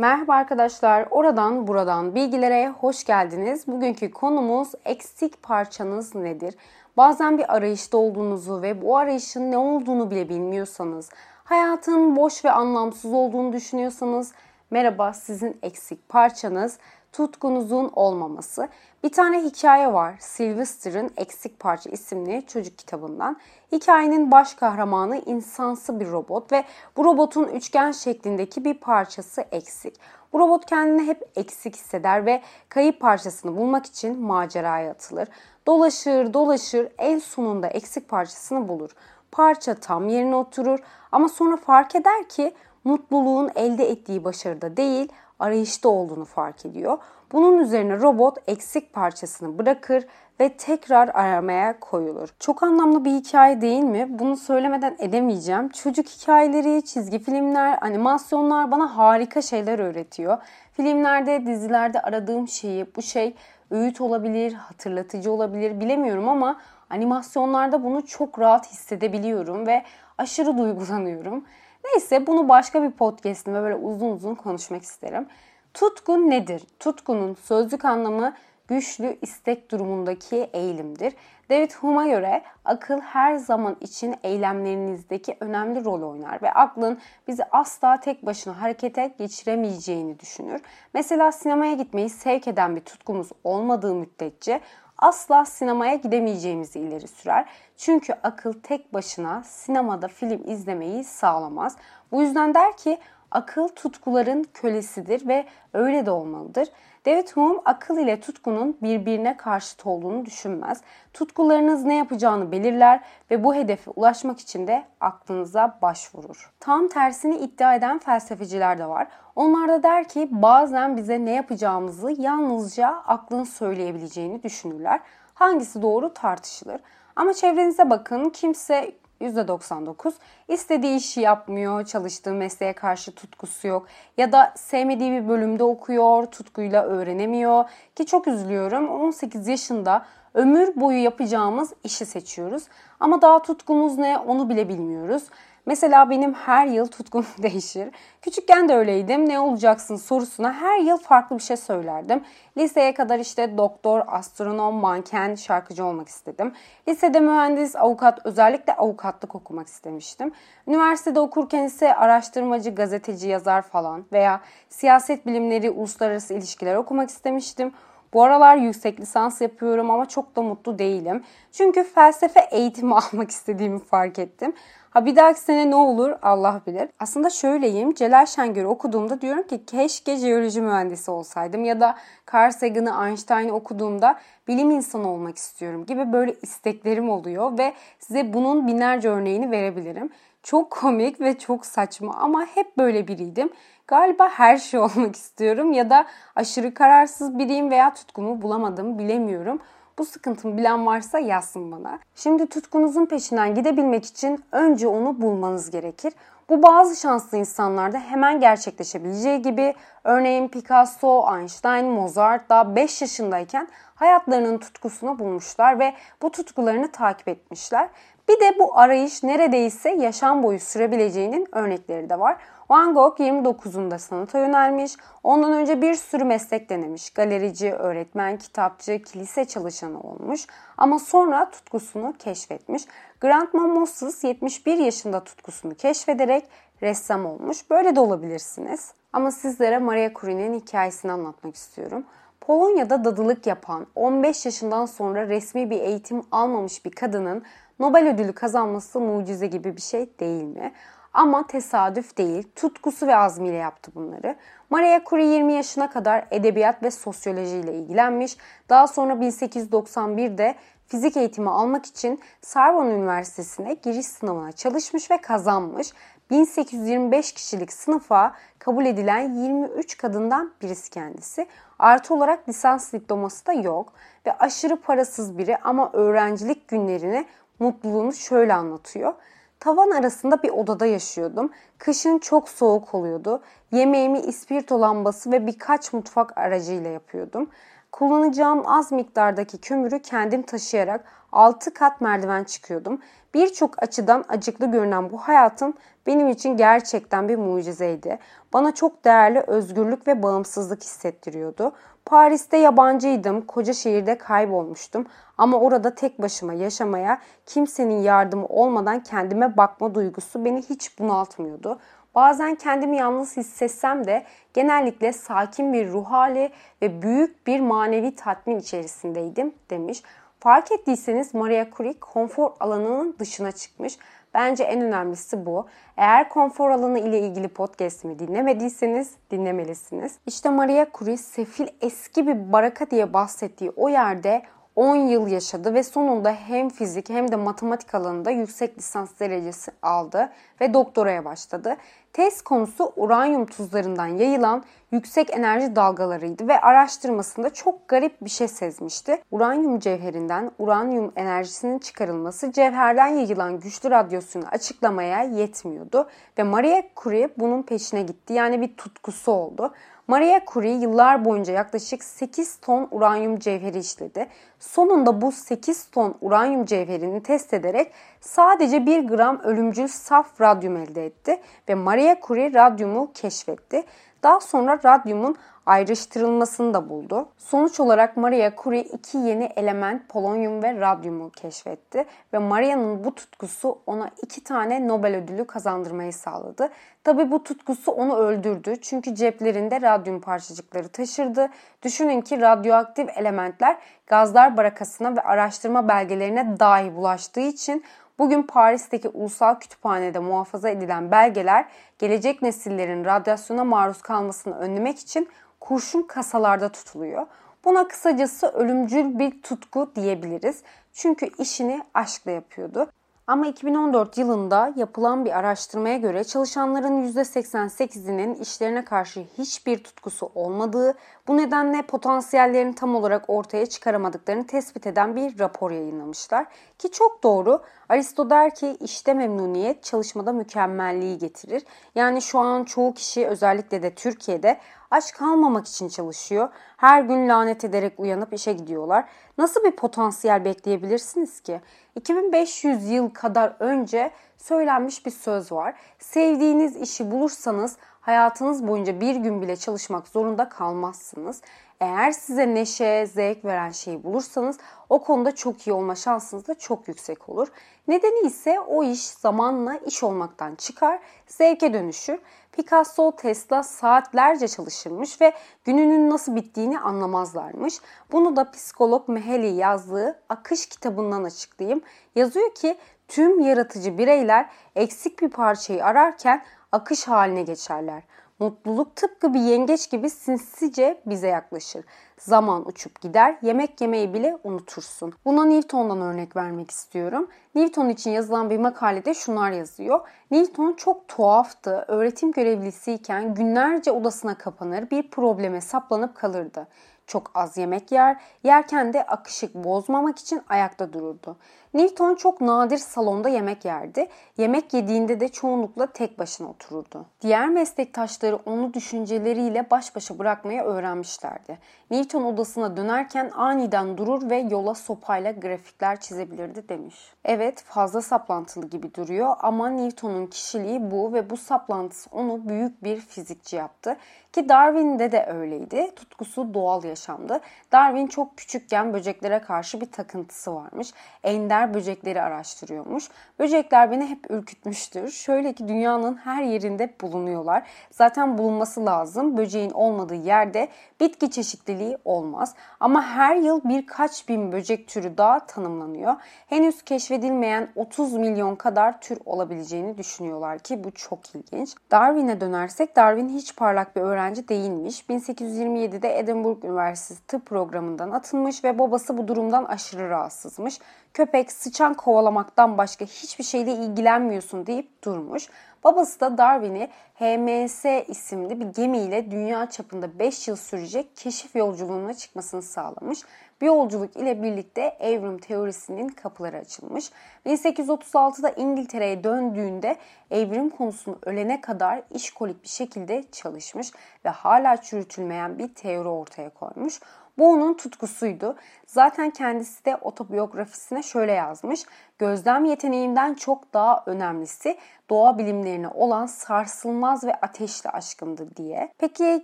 Merhaba arkadaşlar, oradan buradan bilgilere hoş geldiniz. Bugünkü konumuz eksik parçanız nedir? Bazen bir arayışta olduğunuzu ve bu arayışın ne olduğunu bile bilmiyorsanız, hayatın boş ve anlamsız olduğunu düşünüyorsanız, merhaba sizin eksik parçanız tutkunuzun olmaması. Bir tane hikaye var. Sylvester'ın Eksik Parça isimli çocuk kitabından. Hikayenin baş kahramanı insansı bir robot ve bu robotun üçgen şeklindeki bir parçası eksik. Bu robot kendini hep eksik hisseder ve kayıp parçasını bulmak için maceraya atılır. Dolaşır, dolaşır, en sonunda eksik parçasını bulur. Parça tam yerine oturur ama sonra fark eder ki mutluluğun elde ettiği başarıda değil, arayışta olduğunu fark ediyor. Bunun üzerine robot eksik parçasını bırakır ve tekrar aramaya koyulur. Çok anlamlı bir hikaye değil mi? Bunu söylemeden edemeyeceğim. Çocuk hikayeleri, çizgi filmler, animasyonlar bana harika şeyler öğretiyor. Filmlerde, dizilerde aradığım şeyi, bu şey öğüt olabilir, hatırlatıcı olabilir bilemiyorum ama animasyonlarda bunu çok rahat hissedebiliyorum ve aşırı duygulanıyorum. Neyse bunu başka bir podcast'ime böyle uzun uzun konuşmak isterim. Tutku nedir? Tutkunun sözlük anlamı güçlü istek durumundaki eğilimdir. David Hume'a göre akıl her zaman için eylemlerinizdeki önemli rol oynar ve aklın bizi asla tek başına harekete geçiremeyeceğini düşünür. Mesela sinemaya gitmeyi sevk eden bir tutkumuz olmadığı müddetçe asla sinemaya gidemeyeceğimizi ileri sürer. Çünkü akıl tek başına sinemada film izlemeyi sağlamaz. Bu yüzden der ki akıl tutkuların kölesidir ve öyle de olmalıdır. David Hume akıl ile tutkunun birbirine karşıt olduğunu düşünmez. Tutkularınız ne yapacağını belirler ve bu hedefe ulaşmak için de aklınıza başvurur. Tam tersini iddia eden felsefeciler de var. Onlar da der ki bazen bize ne yapacağımızı yalnızca aklın söyleyebileceğini düşünürler. Hangisi doğru tartışılır. Ama çevrenize bakın kimse %99 istediği işi yapmıyor, çalıştığı mesleğe karşı tutkusu yok ya da sevmediği bir bölümde okuyor, tutkuyla öğrenemiyor ki çok üzülüyorum. 18 yaşında ömür boyu yapacağımız işi seçiyoruz ama daha tutkumuz ne onu bile bilmiyoruz. Mesela benim her yıl tutkum değişir. Küçükken de öyleydim. Ne olacaksın sorusuna her yıl farklı bir şey söylerdim. Liseye kadar işte doktor, astronom, manken, şarkıcı olmak istedim. Lisede mühendis, avukat, özellikle avukatlık okumak istemiştim. Üniversitede okurken ise araştırmacı, gazeteci, yazar falan veya siyaset bilimleri, uluslararası ilişkiler okumak istemiştim. Bu aralar yüksek lisans yapıyorum ama çok da mutlu değilim. Çünkü felsefe eğitimi almak istediğimi fark ettim. Ha bir dahaki sene ne olur Allah bilir. Aslında şöyleyim. Celal Şengör'ü okuduğumda diyorum ki keşke jeoloji mühendisi olsaydım ya da Carl Sagan'ı Einstein'ı okuduğumda bilim insanı olmak istiyorum gibi böyle isteklerim oluyor ve size bunun binlerce örneğini verebilirim. Çok komik ve çok saçma ama hep böyle biriydim. Galiba her şey olmak istiyorum ya da aşırı kararsız biriyim veya tutkumu bulamadım bilemiyorum. Bu sıkıntımı bilen varsa yazsın bana. Şimdi tutkunuzun peşinden gidebilmek için önce onu bulmanız gerekir. Bu bazı şanslı insanlarda hemen gerçekleşebileceği gibi örneğin Picasso, Einstein, Mozart daha 5 yaşındayken hayatlarının tutkusunu bulmuşlar ve bu tutkularını takip etmişler. Bir de bu arayış neredeyse yaşam boyu sürebileceğinin örnekleri de var. Van Gogh 29'unda sanata yönelmiş. Ondan önce bir sürü meslek denemiş. Galerici, öğretmen, kitapçı, kilise çalışanı olmuş. Ama sonra tutkusunu keşfetmiş. Grandma Moses 71 yaşında tutkusunu keşfederek ressam olmuş. Böyle de olabilirsiniz. Ama sizlere Maria Curie'nin hikayesini anlatmak istiyorum. Polonya'da dadılık yapan 15 yaşından sonra resmi bir eğitim almamış bir kadının Nobel ödülü kazanması mucize gibi bir şey değil mi? Ama tesadüf değil, tutkusu ve azmiyle yaptı bunları. Maria Curie 20 yaşına kadar edebiyat ve sosyoloji ile ilgilenmiş. Daha sonra 1891'de fizik eğitimi almak için Sorbonne Üniversitesi'ne giriş sınavına çalışmış ve kazanmış. 1825 kişilik sınıfa kabul edilen 23 kadından birisi kendisi. Artı olarak lisans diploması da yok ve aşırı parasız biri ama öğrencilik günlerini mutluluğunu şöyle anlatıyor. Tavan arasında bir odada yaşıyordum. Kışın çok soğuk oluyordu. Yemeğimi ispirto lambası ve birkaç mutfak aracıyla yapıyordum. Kullanacağım az miktardaki kömürü kendim taşıyarak 6 kat merdiven çıkıyordum. Birçok açıdan acıklı görünen bu hayatım benim için gerçekten bir mucizeydi. Bana çok değerli özgürlük ve bağımsızlık hissettiriyordu. Paris'te yabancıydım, koca şehirde kaybolmuştum ama orada tek başıma yaşamaya, kimsenin yardımı olmadan kendime bakma duygusu beni hiç bunaltmıyordu. Bazen kendimi yalnız hissetsem de genellikle sakin bir ruh hali ve büyük bir manevi tatmin içerisindeydim demiş. Fark ettiyseniz Maria Curie konfor alanının dışına çıkmış. Bence en önemlisi bu. Eğer konfor alanı ile ilgili podcast'imi dinlemediyseniz dinlemelisiniz. İşte Maria Curie sefil eski bir baraka diye bahsettiği o yerde 10 yıl yaşadı ve sonunda hem fizik hem de matematik alanında yüksek lisans derecesi aldı ve doktoraya başladı. Tez konusu uranyum tuzlarından yayılan yüksek enerji dalgalarıydı ve araştırmasında çok garip bir şey sezmişti. Uranyum cevherinden uranyum enerjisinin çıkarılması cevherden yayılan güçlü radyasyonu açıklamaya yetmiyordu ve Maria Curie bunun peşine gitti. Yani bir tutkusu oldu. Maria Curie yıllar boyunca yaklaşık 8 ton uranyum cevheri işledi. Sonunda bu 8 ton uranyum cevherini test ederek sadece 1 gram ölümcül saf radyum elde etti ve Maria Curie radyumu keşfetti. Daha sonra radyumun ayrıştırılmasını da buldu. Sonuç olarak Maria Curie iki yeni element polonyum ve radyumu keşfetti ve Maria'nın bu tutkusu ona iki tane Nobel ödülü kazandırmayı sağladı. Tabi bu tutkusu onu öldürdü çünkü ceplerinde radyum parçacıkları taşırdı. Düşünün ki radyoaktif elementler gazlar barakasına ve araştırma belgelerine dahi bulaştığı için Bugün Paris'teki Ulusal Kütüphane'de muhafaza edilen belgeler gelecek nesillerin radyasyona maruz kalmasını önlemek için kurşun kasalarda tutuluyor. Buna kısacası ölümcül bir tutku diyebiliriz. Çünkü işini aşkla yapıyordu. Ama 2014 yılında yapılan bir araştırmaya göre çalışanların %88'inin işlerine karşı hiçbir tutkusu olmadığı, bu nedenle potansiyellerini tam olarak ortaya çıkaramadıklarını tespit eden bir rapor yayınlamışlar. Ki çok doğru. Aristo der ki işte memnuniyet çalışmada mükemmelliği getirir. Yani şu an çoğu kişi özellikle de Türkiye'de aç kalmamak için çalışıyor. Her gün lanet ederek uyanıp işe gidiyorlar. Nasıl bir potansiyel bekleyebilirsiniz ki? 2500 yıl kadar önce söylenmiş bir söz var. Sevdiğiniz işi bulursanız hayatınız boyunca bir gün bile çalışmak zorunda kalmazsınız. Eğer size neşe, zevk veren şeyi bulursanız o konuda çok iyi olma şansınız da çok yüksek olur. Nedeni ise o iş zamanla iş olmaktan çıkar, zevke dönüşür. Picasso, Tesla saatlerce çalışırmış ve gününün nasıl bittiğini anlamazlarmış. Bunu da psikolog Meheli yazdığı Akış kitabından açıklayayım. Yazıyor ki tüm yaratıcı bireyler eksik bir parçayı ararken akış haline geçerler. Mutluluk tıpkı bir yengeç gibi sinsice bize yaklaşır. Zaman uçup gider, yemek yemeyi bile unutursun. Buna Newton'dan örnek vermek istiyorum. Newton için yazılan bir makalede şunlar yazıyor. Newton çok tuhaftı. Öğretim görevlisiyken günlerce odasına kapanır, bir probleme saplanıp kalırdı. Çok az yemek yer, yerken de akışık bozmamak için ayakta dururdu. Newton çok nadir salonda yemek yerdi. Yemek yediğinde de çoğunlukla tek başına otururdu. Diğer meslektaşları onu düşünceleriyle baş başa bırakmaya öğrenmişlerdi. Newton odasına dönerken aniden durur ve yola sopayla grafikler çizebilirdi demiş. Evet fazla saplantılı gibi duruyor ama Newton'un kişiliği bu ve bu saplantısı onu büyük bir fizikçi yaptı. Ki Darwin'de de öyleydi. Tutkusu doğal yaşamdı. Darwin çok küçükken böceklere karşı bir takıntısı varmış. Ender böcekleri araştırıyormuş. Böcekler beni hep ürkütmüştür. Şöyle ki dünyanın her yerinde bulunuyorlar. Zaten bulunması lazım. Böceğin olmadığı yerde bitki çeşitliliği olmaz. Ama her yıl birkaç bin böcek türü daha tanımlanıyor. Henüz keşfedilmeyen 30 milyon kadar tür olabileceğini düşünüyorlar ki bu çok ilginç. Darwin'e dönersek Darwin hiç parlak bir öğrenci değilmiş. 1827'de Edinburgh Üniversitesi tıp programından atılmış ve babası bu durumdan aşırı rahatsızmış. Köpek sıçan kovalamaktan başka hiçbir şeyle ilgilenmiyorsun deyip durmuş. Babası da Darwin'i HMS isimli bir gemiyle dünya çapında 5 yıl sürecek keşif yolculuğuna çıkmasını sağlamış. Bu yolculuk ile birlikte evrim teorisinin kapıları açılmış. 1836'da İngiltere'ye döndüğünde evrim konusunu ölene kadar işkolik bir şekilde çalışmış ve hala çürütülmeyen bir teori ortaya koymuş. Bu onun tutkusuydu. Zaten kendisi de otobiyografisine şöyle yazmış. Gözlem yeteneğimden çok daha önemlisi doğa bilimlerine olan sarsılmaz ve ateşli aşkımdı diye. Peki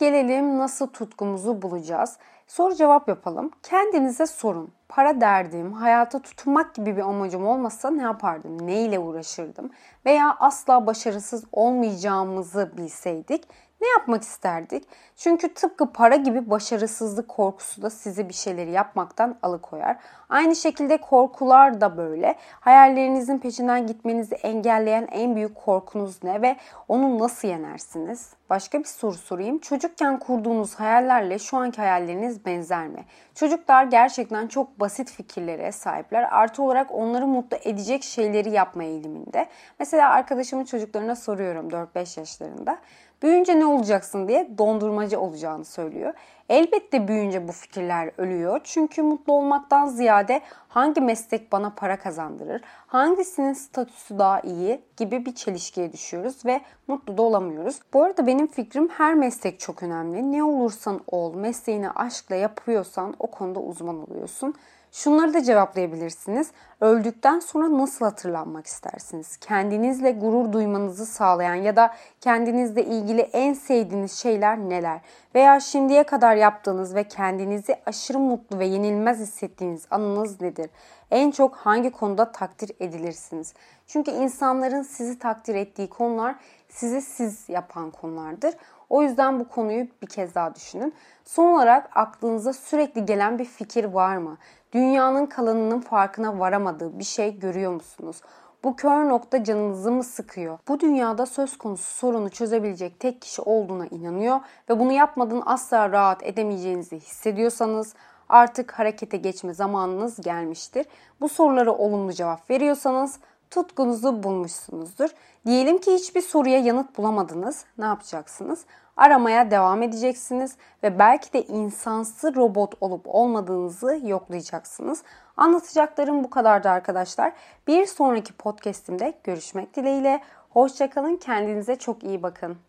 gelelim nasıl tutkumuzu bulacağız? Soru cevap yapalım. Kendinize sorun. Para derdim, hayata tutunmak gibi bir amacım olmasa ne yapardım? Ne ile uğraşırdım? Veya asla başarısız olmayacağımızı bilseydik ne yapmak isterdik? Çünkü tıpkı para gibi başarısızlık korkusu da sizi bir şeyleri yapmaktan alıkoyar. Aynı şekilde korkular da böyle. Hayallerinizin peşinden gitmenizi engelleyen en büyük korkunuz ne ve onu nasıl yenersiniz? Başka bir soru sorayım. Çocukken kurduğunuz hayallerle şu anki hayalleriniz benzer mi? Çocuklar gerçekten çok basit fikirlere sahipler. Artı olarak onları mutlu edecek şeyleri yapma eğiliminde. Mesela arkadaşımın çocuklarına soruyorum 4-5 yaşlarında. Büyüyünce ne olacaksın diye dondurmacı olacağını söylüyor. Elbette büyüyünce bu fikirler ölüyor. Çünkü mutlu olmaktan ziyade hangi meslek bana para kazandırır, hangisinin statüsü daha iyi gibi bir çelişkiye düşüyoruz ve mutlu da olamıyoruz. Bu arada benim fikrim her meslek çok önemli. Ne olursan ol, mesleğini aşkla yapıyorsan o konuda uzman oluyorsun. Şunları da cevaplayabilirsiniz. Öldükten sonra nasıl hatırlanmak istersiniz? Kendinizle gurur duymanızı sağlayan ya da kendinizle ilgili en sevdiğiniz şeyler neler? Veya şimdiye kadar yaptığınız ve kendinizi aşırı mutlu ve yenilmez hissettiğiniz anınız nedir? En çok hangi konuda takdir edilirsiniz? Çünkü insanların sizi takdir ettiği konular sizi siz yapan konulardır. O yüzden bu konuyu bir kez daha düşünün. Son olarak aklınıza sürekli gelen bir fikir var mı? Dünyanın kalanının farkına varamadığı bir şey görüyor musunuz? Bu kör nokta canınızı mı sıkıyor? Bu dünyada söz konusu sorunu çözebilecek tek kişi olduğuna inanıyor ve bunu yapmadan asla rahat edemeyeceğinizi hissediyorsanız artık harekete geçme zamanınız gelmiştir. Bu sorulara olumlu cevap veriyorsanız tutkunuzu bulmuşsunuzdur. Diyelim ki hiçbir soruya yanıt bulamadınız. Ne yapacaksınız? Aramaya devam edeceksiniz ve belki de insansı robot olup olmadığınızı yoklayacaksınız. Anlatacaklarım bu kadardı arkadaşlar. Bir sonraki podcast'imde görüşmek dileğiyle. Hoşçakalın, kendinize çok iyi bakın.